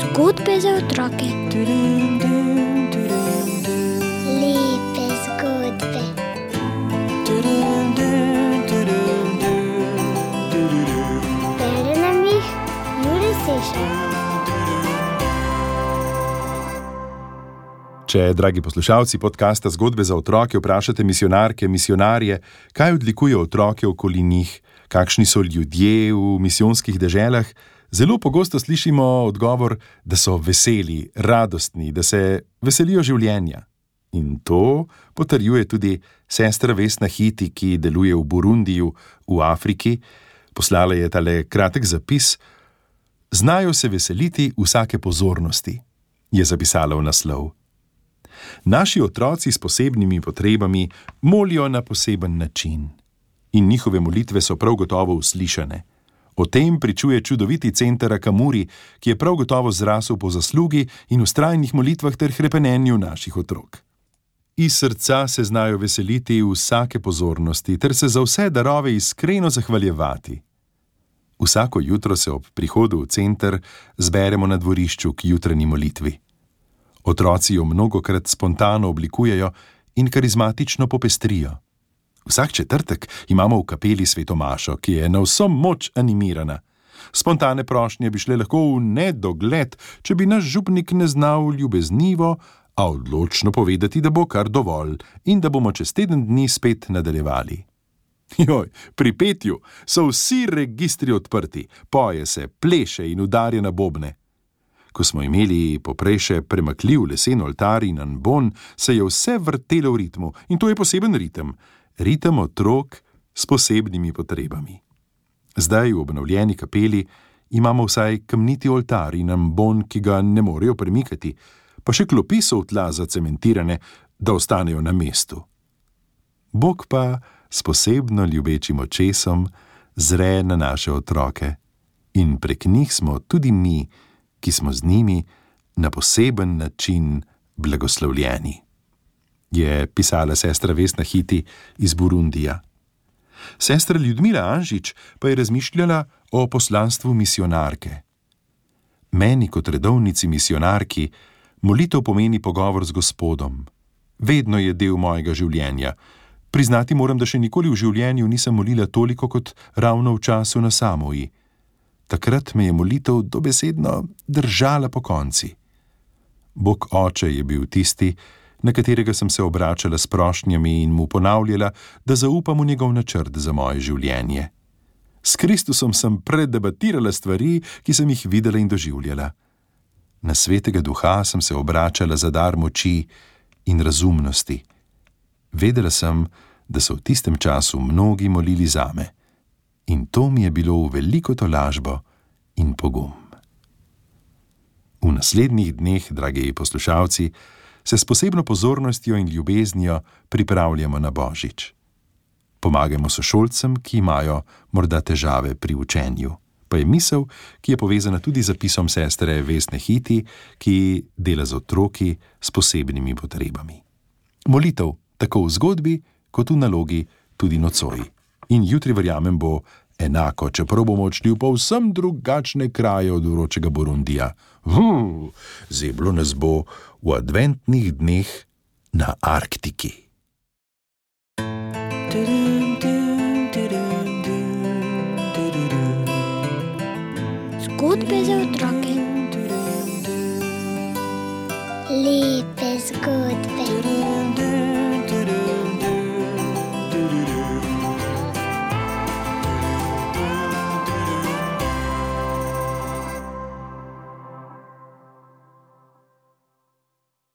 Zgodbe za otroke. Lepe zgodbe. Bere nam jih Juri Sešer. Če, dragi poslušalci podcasta Zgodbe za otroke, vprašate misionarke, misionarje, kaj odlikuje otroke okoli njih, kakšni so ljudje v misijonskih deželah, zelo pogosto slišimo odgovor, da so veseli, radostni, da se veselijo življenja. In to potrjuje tudi sestra Vesna Hiti, ki deluje v Burundiju, v Afriki. Poslala je tale kratek zapis: Znajo se veseliti vsake pozornosti, je zapisala v naslov. Naši otroci s posebnimi potrebami molijo na poseben način in njihove molitve so prav gotovo uslišane. O tem pričuje čudoviti center Akamuri, ki je prav gotovo zrasel po zaslugi in ustrajnih molitvah ter hrepenenju naših otrok. Iz srca se znajo veseliti vsake pozornosti ter se za vse darove iskreno zahvaljevati. Vsako jutro se ob prihodu v center zberemo na dvorišču k jutranji molitvi. Otroci jo mnogokrat spontano oblikujejo in karizmatično popestrijo. Vsak četrtek imamo v kapeli svetomašo, ki je na vso moč animirana. Spontane prošnje bi šle lahko v nedogled, če bi naš župnik ne znal ljubeznivo, a odločno povedati, da bo kar dovolj in da bomo čez teden dni spet nadaljevali. Joj, pri petju so vsi registri odprti, poje se, pleše in udarja na bobne. Ko smo imeli poprej še premakljiv lesen oltar in anbon, se je vse vrtelo v ritmu in to je poseben ritem, ritem otrok s posebnimi potrebami. Zdaj v obnovljeni kapeli imamo vsaj kamniti oltar in anbon, ki ga ne morejo premikati, pa še klopi so v tla zacementirane, da ostanejo na mestu. Bog pa s posebno ljubečim očesom zre na naše otroke in prek njih smo tudi mi, ki smo z njimi na poseben način blagoslovljeni. Je pisala sestra Vesna Hiti iz Burundija. Sestra Ljudmila Anžič pa je razmišljala o poslanstvu misionarke. Meni, kot redovnici misionarki, molitev pomeni pogovor z Gospodom. Vedno je del mojega življenja. Priznati moram, da še nikoli v življenju nisem molila toliko kot ravno v času na samoji. Takrat me je molitev dobesedno držala po konci. Bog oče je bil tisti, na katerega sem se obračala s prošnjami in mu ponavljala, da zaupam v njegov načrt za moje življenje. S Kristusom sem predebatirala stvari, ki sem jih videla in doživljala. Na svetega duha sem se obračala za dar moči in razumnosti. Vedela sem, da so v tistem času mnogi molili zame in to mi je bilo v veliko tolažbo in pogum. V naslednjih dneh, dragi poslušalci, se s posebno pozornostjo in ljubeznijo pripravljamo na Božič. Pomagamo sošolcem, ki imajo morda težave pri učenju. Pa je misel, ki je povezana tudi z zapisom sestre Vesne Hiti, ki dela z otroki s posebnimi potrebami. Molitev, tako v zgodbi, kot v nalogi, tudi nocoj. In jutri, verjamem, bo enako, čeprav bomo odšli v povsem drugačne kraje od vročega Burundija. Hm, zeblo nas bo v adventnih dneh na Arktiki. Zgodbe za otroke. Lepe zgodbe.